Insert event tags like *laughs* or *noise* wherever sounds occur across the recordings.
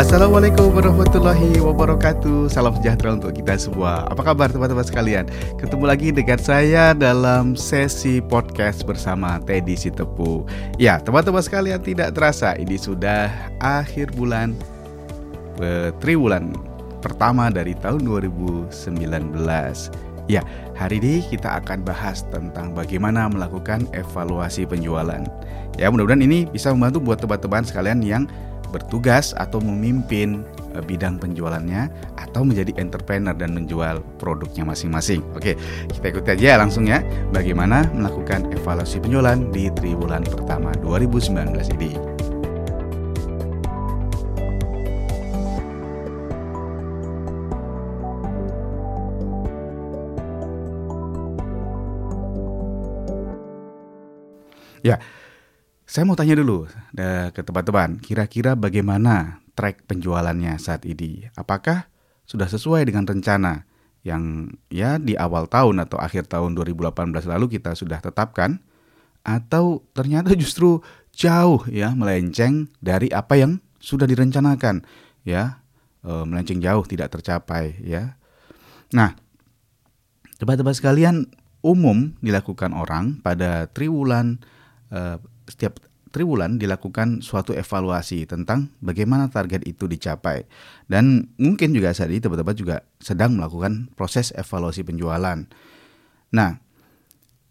Assalamualaikum warahmatullahi wabarakatuh Salam sejahtera untuk kita semua Apa kabar teman-teman sekalian? Ketemu lagi dengan saya dalam sesi podcast bersama Teddy Sitepu Ya teman-teman sekalian tidak terasa Ini sudah akhir bulan eh, Triwulan pertama dari tahun 2019 Ya, hari ini kita akan bahas tentang bagaimana melakukan evaluasi penjualan. Ya, mudah-mudahan ini bisa membantu buat teman-teman sekalian yang bertugas atau memimpin eh, bidang penjualannya atau menjadi entrepreneur dan menjual produknya masing-masing. Oke, kita ikuti aja langsung ya bagaimana melakukan evaluasi penjualan di triwulan pertama 2019 ini. Ya, saya mau tanya dulu ke teman-teman, kira-kira bagaimana track penjualannya saat ini? Apakah sudah sesuai dengan rencana yang ya di awal tahun atau akhir tahun 2018 lalu kita sudah tetapkan? Atau ternyata justru jauh ya melenceng dari apa yang sudah direncanakan ya e, melenceng jauh tidak tercapai ya. Nah, teman-teman sekalian umum dilakukan orang pada triwulan e, setiap triwulan dilakukan suatu evaluasi tentang bagaimana target itu dicapai. Dan mungkin juga saat ini teman-teman juga sedang melakukan proses evaluasi penjualan. Nah,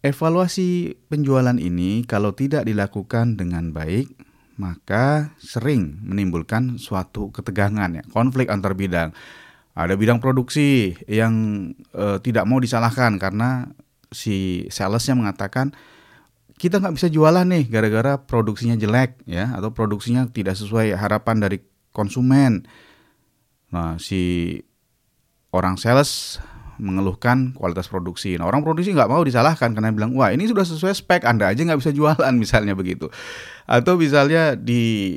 evaluasi penjualan ini kalau tidak dilakukan dengan baik, maka sering menimbulkan suatu ketegangan ya, konflik antar bidang. Ada bidang produksi yang e, tidak mau disalahkan karena si salesnya mengatakan kita nggak bisa jualan nih gara-gara produksinya jelek ya atau produksinya tidak sesuai harapan dari konsumen. Nah, si orang sales mengeluhkan kualitas produksi. Nah, orang produksi nggak mau disalahkan karena bilang, wah ini sudah sesuai spek, Anda aja nggak bisa jualan *laughs* misalnya begitu. Atau misalnya di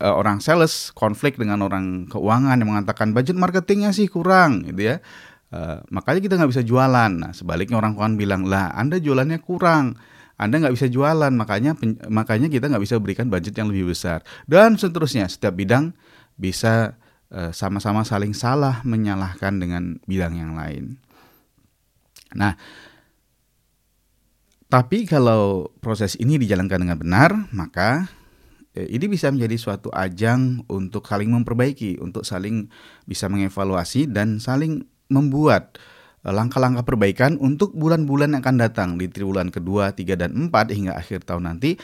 uh, orang sales konflik dengan orang keuangan yang mengatakan budget marketingnya sih kurang, gitu ya. Uh, makanya kita nggak bisa jualan. Nah, sebaliknya orang keuangan bilang, lah Anda jualannya kurang anda nggak bisa jualan, makanya makanya kita nggak bisa berikan budget yang lebih besar. Dan seterusnya, setiap bidang bisa sama sama-sama saling salah menyalahkan dengan bidang yang lain. Nah, tapi kalau proses ini dijalankan dengan benar, maka eh, ini bisa menjadi suatu ajang untuk saling memperbaiki, untuk saling bisa mengevaluasi dan saling membuat Eh, langkah-langkah perbaikan untuk bulan-bulan yang akan datang di triwulan kedua, tiga dan empat hingga akhir tahun nanti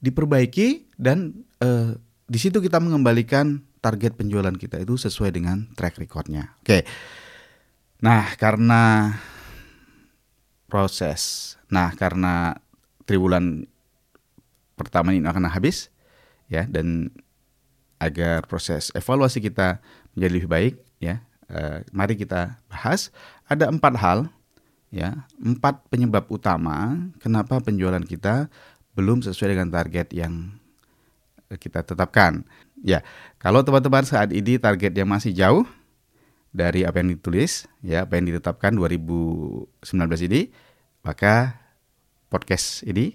diperbaiki dan uh, di situ kita mengembalikan target penjualan kita itu sesuai dengan track recordnya. Oke. Nah, karena proses, nah karena triwulan pertama ini akan habis ya dan agar proses evaluasi kita menjadi lebih baik ya eh, mari kita bahas ada empat hal ya. Empat penyebab utama kenapa penjualan kita belum sesuai dengan target yang kita tetapkan. Ya kalau teman-teman saat ini targetnya masih jauh dari apa yang ditulis ya apa yang ditetapkan 2019 ini maka podcast ini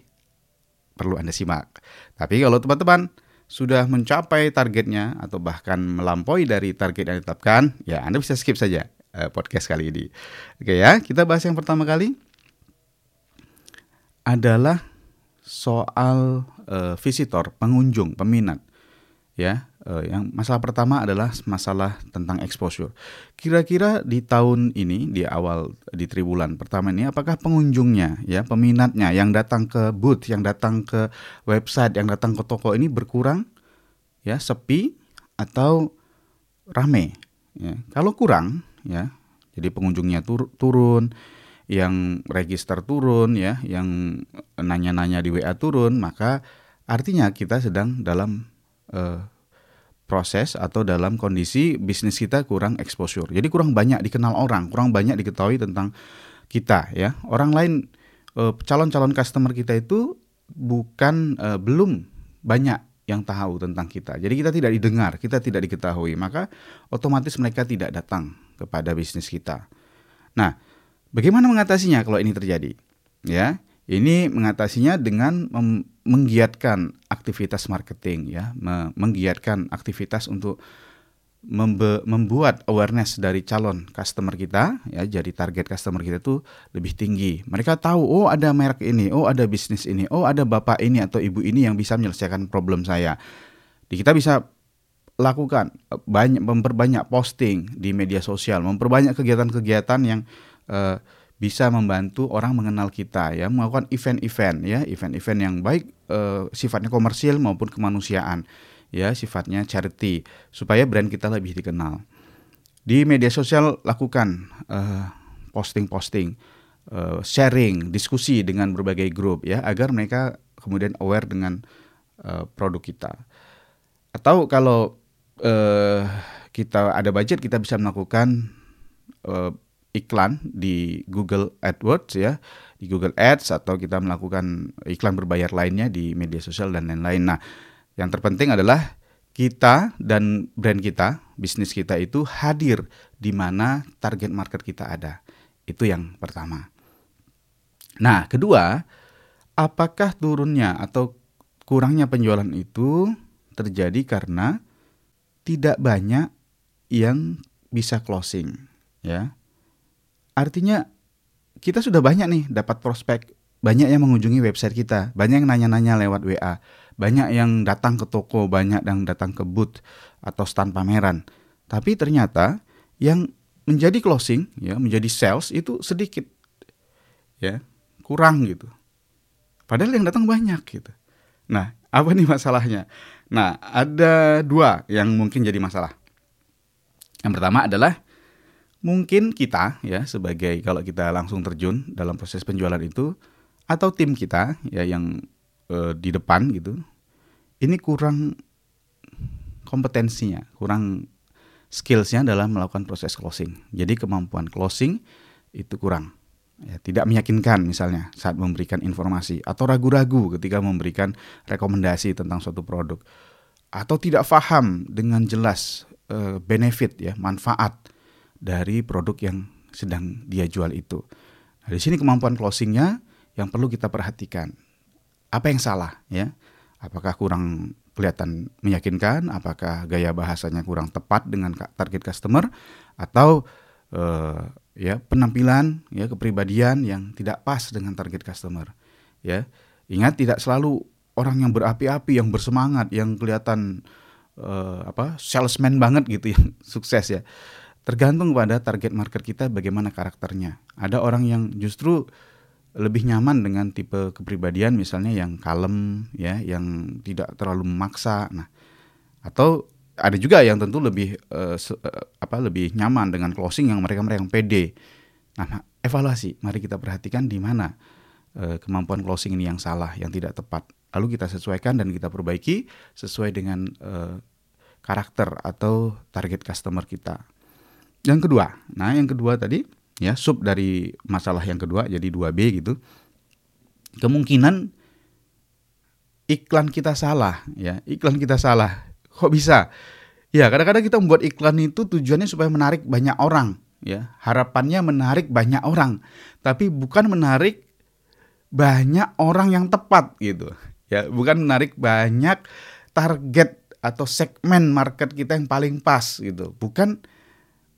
perlu anda simak. Tapi kalau teman-teman sudah mencapai targetnya atau bahkan melampaui dari target yang ditetapkan, ya Anda bisa skip saja uh, podcast kali ini. Oke ya, kita bahas yang pertama kali adalah soal uh, visitor, pengunjung, peminat. Ya, uh, yang masalah pertama adalah masalah tentang exposure. Kira-kira di tahun ini di awal di triwulan pertama ini apakah pengunjungnya ya, peminatnya yang datang ke booth, yang datang ke website, yang datang ke toko ini berkurang ya, sepi atau rame ya. Kalau kurang ya, jadi pengunjungnya tur turun, yang register turun ya, yang nanya-nanya di WA turun, maka artinya kita sedang dalam uh, proses atau dalam kondisi bisnis kita kurang exposure. Jadi kurang banyak dikenal orang, kurang banyak diketahui tentang kita ya. Orang lain eh, calon-calon customer kita itu bukan uh, belum banyak yang tahu tentang kita. Jadi kita tidak didengar, kita tidak diketahui, maka otomatis mereka tidak datang kepada bisnis kita. Nah, bagaimana mengatasinya kalau ini terjadi? Ya, ini mengatasinya dengan menggiatkan aktivitas marketing ya, menggiatkan aktivitas untuk membe- membuat awareness dari calon customer kita ya jadi target customer kita itu lebih tinggi. Mereka tahu oh ada merek ini, oh ada bisnis ini, oh ada bapak ini atau ibu ini yang bisa menyelesaikan problem saya. Di kita bisa lakukan banyak memperbanyak posting di media sosial, memperbanyak kegiatan-kegiatan yang uh, bisa membantu orang mengenal kita ya, melakukan event-event ya, event-event yang baik uh, sifatnya komersil maupun kemanusiaan ya sifatnya charity supaya brand kita lebih dikenal. Di media sosial lakukan uh, posting-posting, uh, sharing, diskusi dengan berbagai grup ya agar mereka kemudian aware dengan uh, produk kita. Atau kalau uh, kita ada budget kita bisa melakukan uh, iklan di Google AdWords ya, di Google Ads atau kita melakukan iklan berbayar lainnya di media sosial dan lain-lain. Nah, yang terpenting adalah kita dan brand kita, bisnis kita itu hadir di mana target market kita ada. Itu yang pertama. Nah, kedua, apakah turunnya atau kurangnya penjualan itu terjadi karena tidak banyak yang bisa closing, ya. Artinya kita sudah banyak nih dapat prospek, banyak yang mengunjungi website kita, banyak yang nanya-nanya lewat WA banyak yang datang ke toko, banyak yang datang ke booth atau stand pameran. Tapi ternyata yang menjadi closing, ya, menjadi sales itu sedikit. Ya, kurang gitu. Padahal yang datang banyak gitu. Nah, *laughs* apa nih masalahnya? Nah, ada dua yang mungkin jadi masalah. Yang pertama adalah mungkin kita ya sebagai kalau kita langsung terjun dalam proses penjualan itu atau tim kita ya yang e, di depan gitu ini kurang kompetensinya, kurang skillsnya dalam melakukan proses closing. Jadi kemampuan closing itu kurang. Ya, tidak meyakinkan misalnya saat memberikan informasi atau ragu-ragu ketika memberikan rekomendasi tentang suatu produk atau tidak paham dengan jelas e, benefit ya manfaat dari produk yang sedang dia jual itu. Nah, di sini kemampuan closingnya yang perlu kita perhatikan. Apa yang salah ya? apakah kurang kelihatan meyakinkan, apakah gaya bahasanya kurang tepat dengan target customer atau uh, ya penampilan ya kepribadian yang tidak pas dengan target customer. Ya. Ingat tidak selalu orang yang berapi-api, yang bersemangat, yang kelihatan uh, apa salesman banget gitu yang *laughs* sukses ya. Tergantung pada target market kita bagaimana karakternya. Ada orang yang justru lebih nyaman dengan tipe kepribadian misalnya yang kalem ya yang tidak terlalu memaksa. Nah atau ada juga yang tentu lebih uh, se, uh, apa lebih nyaman dengan closing yang mereka mereka yang pede. Nah evaluasi. Mari kita perhatikan di mana uh, kemampuan closing ini yang salah yang tidak tepat. Lalu kita sesuaikan dan kita perbaiki sesuai dengan uh, karakter atau target customer kita. Yang kedua. Nah yang kedua tadi ya sub dari masalah yang kedua jadi 2B gitu. Kemungkinan iklan kita salah ya. Iklan kita salah. Kok bisa? Ya kadang-kadang kita membuat iklan itu tujuannya supaya menarik banyak orang ya. Harapannya menarik banyak orang tapi bukan menarik banyak orang yang tepat gitu ya. Bukan menarik banyak target atau segmen market kita yang paling pas gitu. Bukan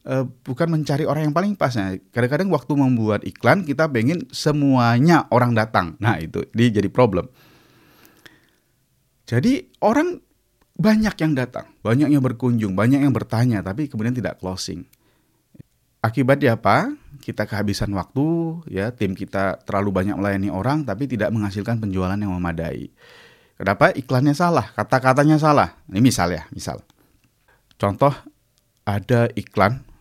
uh, bukan mencari orang yang paling pas. Nah, kadang-kadang waktu membuat iklan kita pengen semuanya orang datang. Nah, itu dia jadi problem. Jadi orang banyak yang datang, banyak yang berkunjung, banyak yang bertanya, tapi kemudian tidak closing. Akibatnya apa? Kita kehabisan waktu, ya tim kita terlalu banyak melayani orang, tapi tidak menghasilkan penjualan yang memadai. Kenapa? Iklannya salah, kata-katanya salah. Ini misal ya, misal. Contoh ada iklan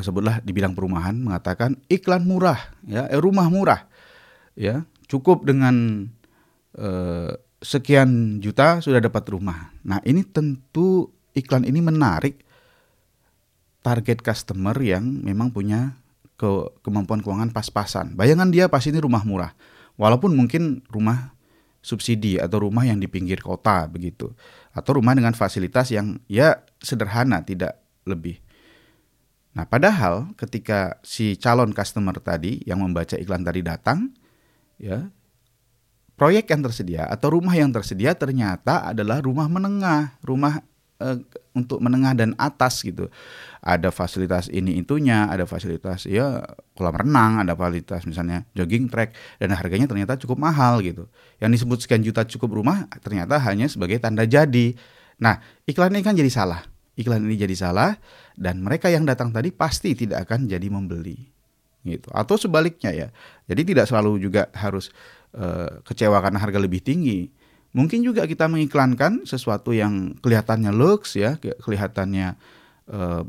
sebutlah di bidang perumahan mengatakan iklan murah ya eh, rumah murah ya cukup dengan eh, sekian juta sudah dapat rumah. Nah ini tentu iklan ini menarik target customer yang memang punya ke kemampuan keuangan pas-pasan. Bayangan dia pasti ini rumah murah walaupun mungkin rumah subsidi atau rumah yang di pinggir kota begitu atau rumah dengan fasilitas yang ya sederhana tidak lebih Nah, padahal ketika si calon customer tadi yang membaca iklan tadi datang, ya, proyek yang tersedia atau rumah yang tersedia ternyata adalah rumah menengah, rumah uh, untuk menengah dan atas gitu. Ada fasilitas ini itunya, ada fasilitas ya kolam renang, ada fasilitas misalnya jogging track dan harganya ternyata cukup mahal gitu. Yang disebut sekian juta cukup rumah ternyata hanya sebagai tanda jadi. Nah, iklan ini kan jadi salah. Iklan ini jadi salah dan mereka yang datang tadi pasti tidak akan jadi membeli gitu. Atau sebaliknya ya. Jadi tidak selalu juga harus uh, kecewa karena harga lebih tinggi Mungkin juga kita mengiklankan sesuatu yang kelihatannya lux ya, kelihatannya uh,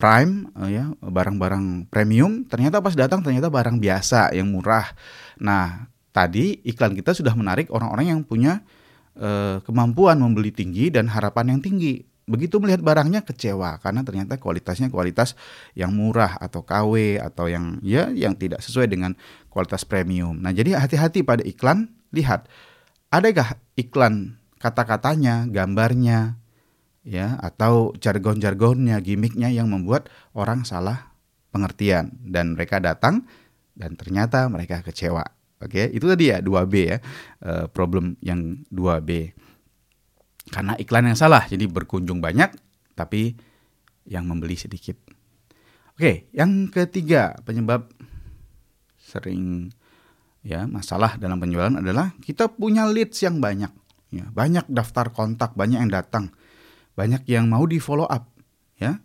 prime uh, ya, barang-barang premium, ternyata pas datang ternyata barang biasa yang murah. Nah, tadi iklan kita sudah menarik orang-orang yang punya kemampuan membeli tinggi dan harapan yang tinggi. Begitu melihat barangnya kecewa karena ternyata kualitasnya kualitas yang murah atau KW atau yang ya yang tidak sesuai dengan kualitas premium. Nah, jadi hati-hati pada iklan, lihat adakah iklan kata-katanya, gambarnya, ya atau jargon-jargonnya, gimmicknya yang membuat orang salah pengertian dan mereka datang dan ternyata mereka kecewa. Oke, itu tadi ya 2B ya. Uh, problem yang 2B. Karena iklan yang salah, jadi berkunjung banyak tapi yang membeli sedikit. Oke, yang ketiga penyebab sering ya masalah dalam penjualan adalah kita punya leads yang banyak ya. Banyak daftar kontak banyak yang datang banyak yang mau di follow up ya.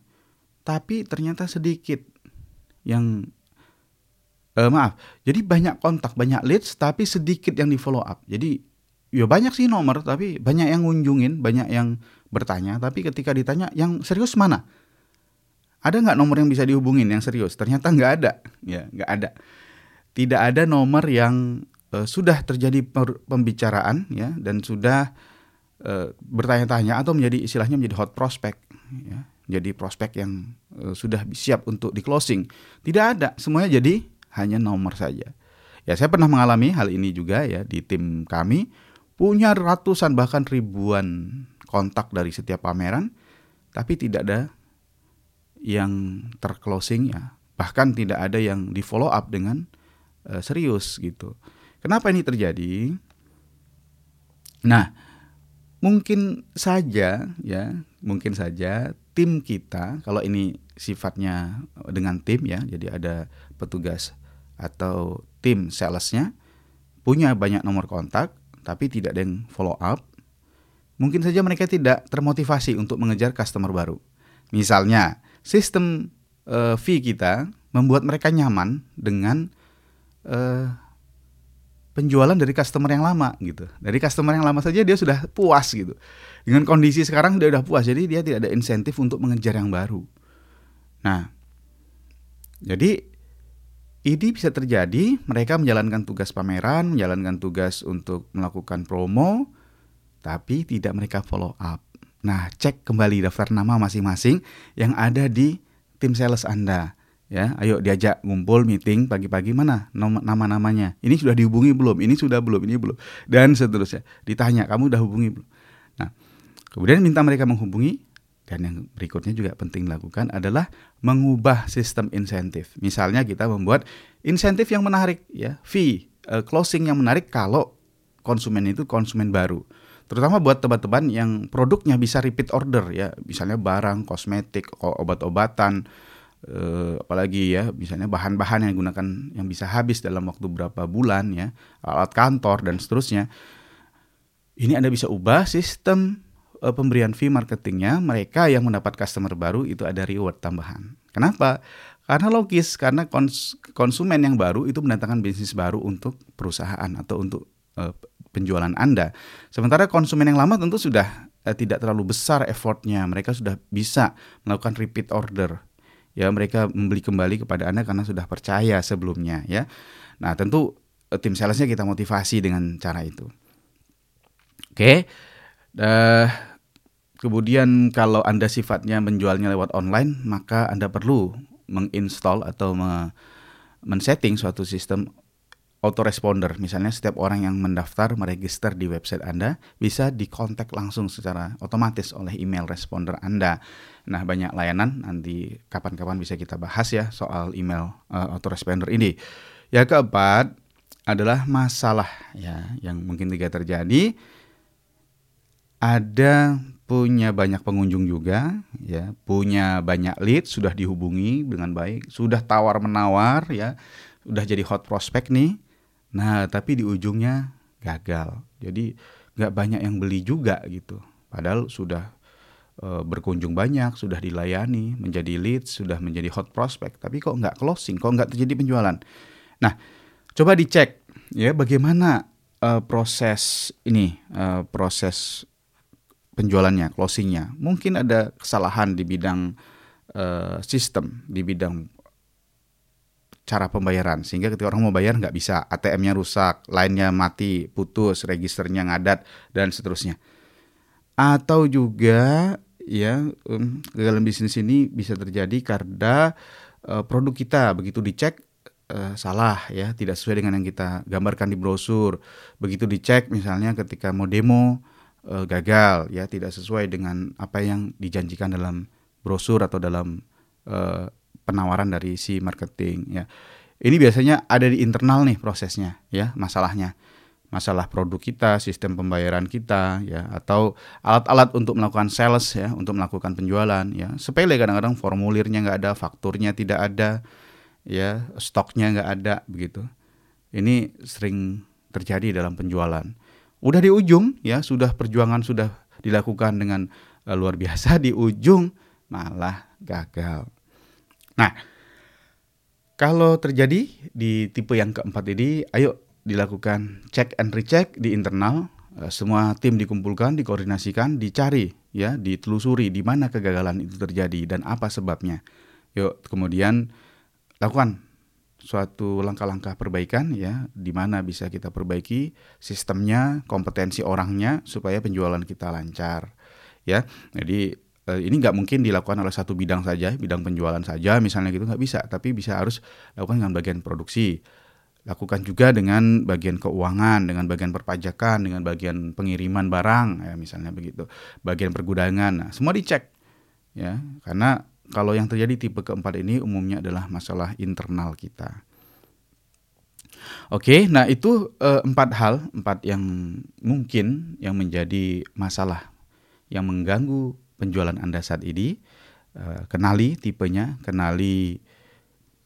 Tapi ternyata sedikit yang eh, maaf jadi banyak kontak banyak leads tapi sedikit yang di follow up. Jadi ya banyak sih nomor tapi banyak yang ngunjungin banyak yang bertanya. Tapi ketika ditanya yang serius mana? Ada nggak nomor yang bisa dihubungin yang serius? Ternyata nggak ada. Ya nggak ada. Tidak ada nomor yang uh, sudah terjadi pembicaraan ya dan sudah uh, bertanya-tanya atau menjadi istilahnya menjadi hot prospect ya. Jadi prospek yang uh, sudah siap untuk di closing tidak ada. Semuanya jadi hanya nomor saja. Ya saya pernah mengalami hal ini juga ya di tim kami punya ratusan bahkan ribuan kontak dari setiap pameran tapi tidak ada yang terclosing ya bahkan tidak ada yang di follow up dengan uh, serius gitu. Kenapa ini terjadi? Nah, mungkin saja ya, mungkin saja tim kita kalau ini sifatnya dengan tim ya, jadi ada petugas atau tim salesnya punya banyak nomor kontak tapi tidak ada yang follow up. Mungkin saja mereka tidak termotivasi untuk mengejar customer baru. Misalnya, sistem uh, fee kita membuat mereka nyaman dengan uh, penjualan dari customer yang lama gitu. Dari customer yang lama saja dia sudah puas gitu. Dengan kondisi sekarang dia sudah puas, jadi dia tidak ada insentif untuk mengejar yang baru. Nah, jadi ini bisa terjadi mereka menjalankan tugas pameran, menjalankan tugas untuk melakukan promo, tapi tidak mereka follow up. Nah, cek kembali daftar nama masing-masing yang ada di tim sales Anda ya. Ayo diajak ngumpul meeting pagi-pagi mana nama-namanya? Ini sudah dihubungi belum? Ini sudah belum? Ini belum? Dan seterusnya. Ditanya kamu udah hubungi belum? Nah kemudian minta mereka menghubungi dan yang berikutnya juga penting dilakukan adalah mengubah sistem insentif. Misalnya kita membuat insentif yang menarik ya. Fee uh, closing yang menarik kalau konsumen itu konsumen baru. Terutama buat teman-teman yang produknya bisa repeat order ya. Misalnya barang kosmetik obat-obatan eh, apalagi ya. Misalnya bahan-bahan yang digunakan yang bisa habis dalam waktu berapa bulan ya. Alat kantor dan seterusnya. Ini anda bisa ubah sistem eh, pemberian fee marketingnya mereka yang mendapat customer baru itu ada reward tambahan kenapa karena logis karena kons konsumen yang baru itu mendatangkan bisnis baru untuk perusahaan atau untuk eh, penjualan anda sementara konsumen yang lama tentu sudah eh, tidak terlalu besar effortnya mereka sudah bisa melakukan repeat order ya mereka membeli kembali kepada Anda karena sudah percaya sebelumnya ya. Nah, tentu eh, tim salesnya kita motivasi dengan cara itu. Oke. Uh, kemudian kalau Anda sifatnya menjualnya lewat online, maka Anda perlu menginstall atau me men-setting suatu sistem autoresponder. Misalnya setiap orang yang mendaftar meregister di website Anda bisa dikontak langsung secara otomatis oleh email responder Anda. Nah, banyak layanan nanti kapan-kapan bisa kita bahas ya soal email uh, autoresponder ini. Yang keempat adalah masalah ya yang mungkin juga terjadi ada punya banyak pengunjung juga, ya, punya banyak lead, sudah dihubungi dengan baik, sudah tawar menawar, ya, sudah jadi hot prospect nih. Nah, tapi di ujungnya gagal. Jadi nggak banyak yang beli juga gitu. Padahal sudah e, berkunjung banyak, sudah dilayani, menjadi lead, sudah menjadi hot prospect. Tapi kok nggak closing, kok nggak terjadi penjualan. Nah, coba dicek ya bagaimana e, proses ini, e, proses penjualannya, closingnya. Mungkin ada kesalahan di bidang uh, sistem, di bidang cara pembayaran sehingga ketika orang mau bayar nggak bisa ATM-nya rusak, lainnya mati, putus, registernya ngadat dan seterusnya. Atau juga ya um, kegagalan bisnis ini bisa terjadi karena uh, produk kita begitu dicek uh, salah ya, tidak sesuai dengan yang kita gambarkan di brosur. Begitu dicek misalnya ketika mau demo uh, gagal ya tidak sesuai dengan apa yang dijanjikan dalam brosur atau dalam uh, penawaran dari si marketing ya. Ini biasanya ada di internal nih prosesnya ya masalahnya. Masalah produk kita, sistem pembayaran kita ya atau alat-alat untuk melakukan sales ya, untuk melakukan penjualan ya. Sepele kadang-kadang formulirnya nggak ada, fakturnya tidak ada ya, stoknya nggak ada begitu. Ini sering terjadi dalam penjualan udah di ujung ya sudah perjuangan sudah dilakukan dengan uh, luar biasa di ujung malah gagal. Nah, kalau terjadi di tipe yang keempat ini, ayo dilakukan check and recheck di internal. Uh, semua tim dikumpulkan, dikoordinasikan, dicari, ya, ditelusuri di mana kegagalan itu terjadi dan apa sebabnya. Yuk, kemudian lakukan suatu langkah-langkah perbaikan ya di mana bisa kita perbaiki sistemnya, kompetensi orangnya supaya penjualan kita lancar ya. Jadi eh, ini nggak mungkin dilakukan oleh satu bidang saja, bidang penjualan saja misalnya gitu nggak bisa, tapi bisa harus lakukan dengan bagian produksi. Lakukan juga dengan bagian keuangan, dengan bagian perpajakan, dengan bagian pengiriman barang ya misalnya begitu. Bagian pergudangan. Nah, semua dicek ya karena kalau yang terjadi tipe keempat ini umumnya adalah masalah internal kita. Oke, nah itu eh, empat hal, empat yang mungkin yang menjadi masalah yang mengganggu penjualan Anda saat ini. Eh, kenali tipenya, kenali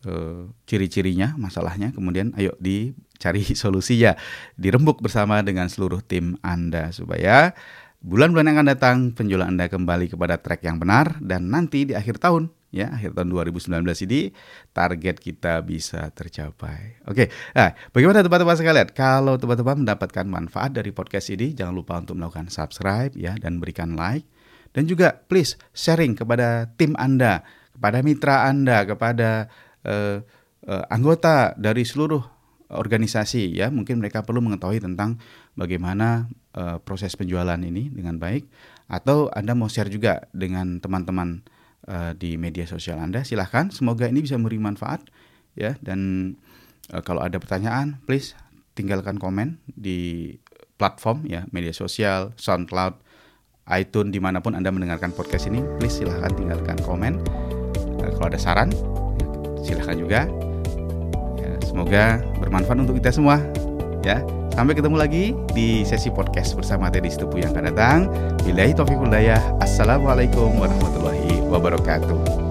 eh, ciri-cirinya, masalahnya, kemudian ayo dicari *laughs* solusinya, dirembuk bersama dengan seluruh tim Anda supaya bulan-bulan yang akan datang penjualan Anda kembali kepada track yang benar dan nanti di akhir tahun ya akhir tahun 2019 ini target kita bisa tercapai. Oke, nah bagaimana teman-teman sekalian? Kalau teman-teman mendapatkan manfaat dari podcast ini, jangan lupa untuk melakukan subscribe ya dan berikan like dan juga please sharing kepada tim Anda, kepada mitra Anda, kepada uh, uh, anggota dari seluruh organisasi ya mungkin mereka perlu mengetahui tentang bagaimana uh, proses penjualan ini dengan baik. Atau anda mau share juga dengan teman-teman uh, di media sosial anda silahkan. Semoga ini bisa memberi manfaat ya. Dan uh, kalau ada pertanyaan please tinggalkan komen di platform ya media sosial SoundCloud iTunes di mana pun anda mendengarkan podcast ini. Please silahkan tinggalkan komen. Uh, kalau ada saran silahkan juga. Semoga bermanfaat untuk kita semua. Ya, sampai ketemu lagi di sesi podcast bersama Teddy Setupu yang akan datang. Bilahi taufiq Assalamualaikum warahmatullahi wabarakatuh.